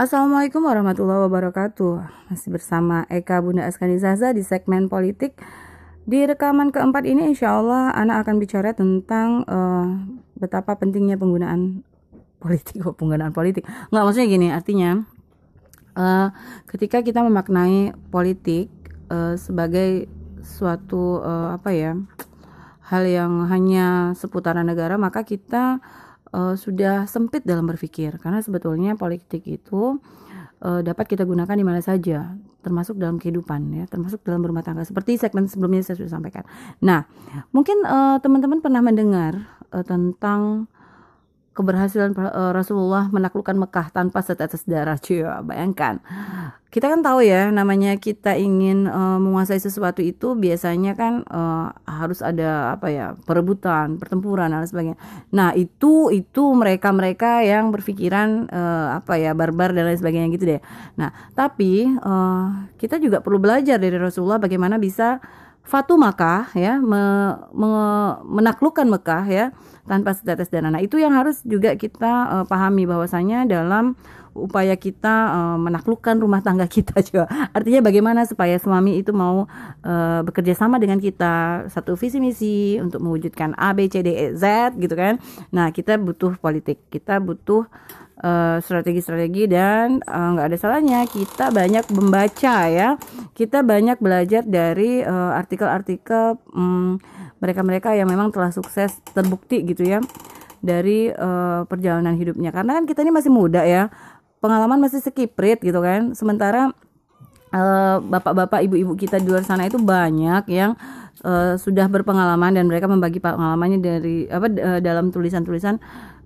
Assalamualaikum warahmatullahi wabarakatuh. Masih bersama Eka Bunda Askani Zaza di segmen politik. Di rekaman keempat ini insya Allah anak akan bicara tentang uh, betapa pentingnya penggunaan politik, oh, penggunaan politik. Nggak maksudnya gini, artinya uh, ketika kita memaknai politik uh, sebagai suatu uh, apa ya hal yang hanya seputaran negara, maka kita uh, sudah sempit dalam berpikir. Karena sebetulnya politik itu uh, dapat kita gunakan di mana saja termasuk dalam kehidupan ya termasuk dalam berumah tangga. Seperti segmen sebelumnya saya sudah sampaikan. Nah mungkin uh, teman-teman pernah mendengar uh, tentang keberhasilan uh, Rasulullah menaklukkan Mekah tanpa setetes darah cuy. Bayangkan. Kita kan tahu ya namanya kita ingin uh, menguasai sesuatu itu biasanya kan uh, harus ada apa ya perebutan pertempuran dan sebagainya. Nah itu itu mereka mereka yang berpikiran uh, apa ya barbar dan lain sebagainya gitu deh. Nah tapi uh, kita juga perlu belajar dari Rasulullah bagaimana bisa Fatu Makkah ya me, me, menaklukkan Mekah ya tanpa setetes dana. Nah, itu yang harus juga kita uh, pahami bahwasanya dalam upaya kita uh, menaklukkan rumah tangga kita juga. Artinya bagaimana supaya suami itu mau uh, bekerja sama dengan kita satu visi misi untuk mewujudkan A B C D E Z gitu kan. Nah, kita butuh politik. Kita butuh strategi-strategi uh, dan nggak uh, ada salahnya kita banyak membaca ya. Kita banyak belajar dari artikel-artikel uh, um, mereka-mereka yang memang telah sukses terbukti gitu ya dari uh, perjalanan hidupnya. Karena kan kita ini masih muda ya pengalaman masih sekiprit gitu kan. Sementara uh, bapak-bapak ibu-ibu kita di luar sana itu banyak yang uh, sudah berpengalaman dan mereka membagi pengalamannya dari apa uh, dalam tulisan-tulisan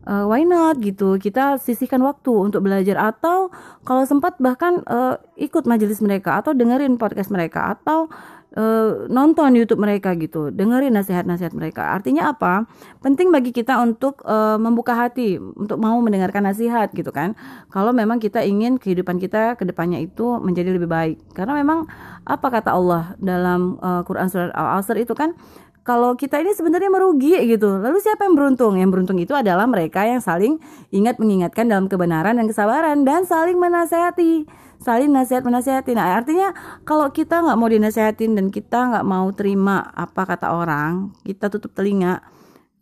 uh, why not gitu kita sisihkan waktu untuk belajar atau kalau sempat bahkan uh, ikut majelis mereka atau dengerin podcast mereka atau uh, nonton YouTube mereka gitu, dengerin nasihat-nasihat mereka. Artinya apa? Penting bagi kita untuk uh, membuka hati, untuk mau mendengarkan nasihat gitu kan. Kalau memang kita ingin kehidupan kita ke depannya itu menjadi lebih baik. Karena memang apa kata Allah dalam uh, Quran surat Al-Asr itu kan kalau kita ini sebenarnya merugi gitu. Lalu siapa yang beruntung? Yang beruntung itu adalah mereka yang saling ingat mengingatkan dalam kebenaran dan kesabaran dan saling menasehati saling nasihat menasehati. Nah artinya kalau kita nggak mau dinasehatin dan kita nggak mau terima apa kata orang, kita tutup telinga,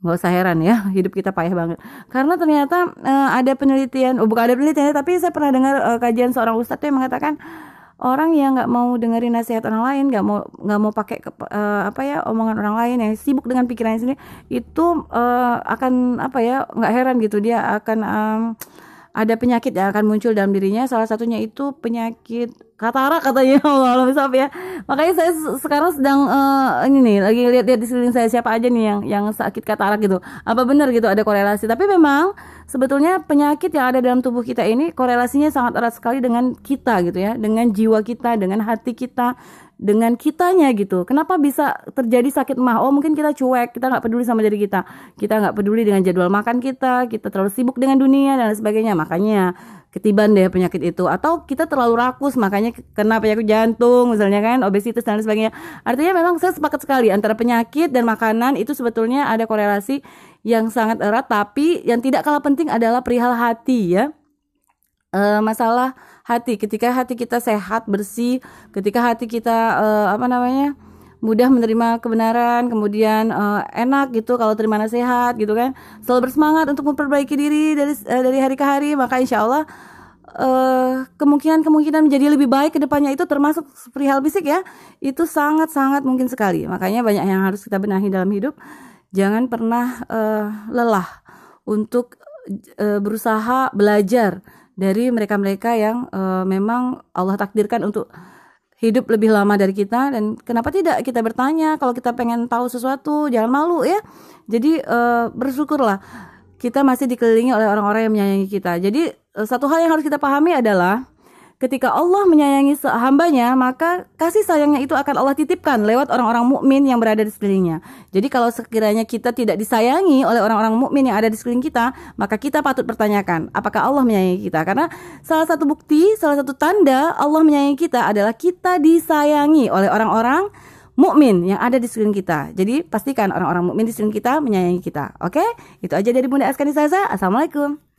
nggak usah heran ya hidup kita payah banget. Karena ternyata uh, ada penelitian, oh bukan ada penelitian, tapi saya pernah dengar uh, kajian seorang ustadz yang mengatakan orang yang nggak mau dengerin nasihat orang lain, nggak mau nggak mau pakai uh, apa ya omongan orang lain yang sibuk dengan pikirannya sendiri, itu uh, akan apa ya nggak heran gitu. Dia akan um, ada penyakit yang akan muncul dalam dirinya. Salah satunya itu penyakit katarak katanya. Allah misal ya. Makanya saya sekarang sedang uh, ini nih lagi lihat-lihat di sekeliling saya siapa aja nih yang yang sakit katarak gitu. Apa benar gitu ada korelasi. Tapi memang sebetulnya penyakit yang ada dalam tubuh kita ini korelasinya sangat erat sekali dengan kita gitu ya dengan jiwa kita dengan hati kita dengan kitanya gitu. Kenapa bisa terjadi sakit mah? Oh mungkin kita cuek, kita nggak peduli sama diri kita, kita nggak peduli dengan jadwal makan kita, kita terlalu sibuk dengan dunia dan sebagainya. Makanya ketiban deh penyakit itu. Atau kita terlalu rakus, makanya kena penyakit jantung, misalnya kan, obesitas dan sebagainya. Artinya memang saya sepakat sekali antara penyakit dan makanan itu sebetulnya ada korelasi yang sangat erat. Tapi yang tidak kalah penting adalah perihal hati ya. E, masalah hati. Ketika hati kita sehat, bersih, ketika hati kita uh, apa namanya? Mudah menerima kebenaran, kemudian uh, enak gitu kalau terima nasihat gitu kan, selalu bersemangat untuk memperbaiki diri dari uh, dari hari ke hari, maka insya Allah uh, kemungkinan-kemungkinan menjadi lebih baik ke depannya itu termasuk perihal fisik ya, itu sangat-sangat mungkin sekali. Makanya banyak yang harus kita benahi dalam hidup. Jangan pernah uh, lelah untuk uh, berusaha belajar dari mereka-mereka yang uh, memang Allah takdirkan untuk hidup lebih lama dari kita dan kenapa tidak kita bertanya kalau kita pengen tahu sesuatu jangan malu ya. Jadi uh, bersyukurlah kita masih dikelilingi oleh orang-orang yang menyayangi kita. Jadi uh, satu hal yang harus kita pahami adalah Ketika Allah menyayangi hambanya, maka kasih sayangnya itu akan Allah titipkan lewat orang-orang mukmin yang berada di sekelilingnya. Jadi kalau sekiranya kita tidak disayangi oleh orang-orang mukmin yang ada di sekeliling kita, maka kita patut pertanyakan, apakah Allah menyayangi kita? Karena salah satu bukti, salah satu tanda Allah menyayangi kita adalah kita disayangi oleh orang-orang mukmin yang ada di sekeliling kita. Jadi pastikan orang-orang mukmin di sekeliling kita menyayangi kita. Oke? Itu aja dari Bunda Askani Saza. Assalamualaikum.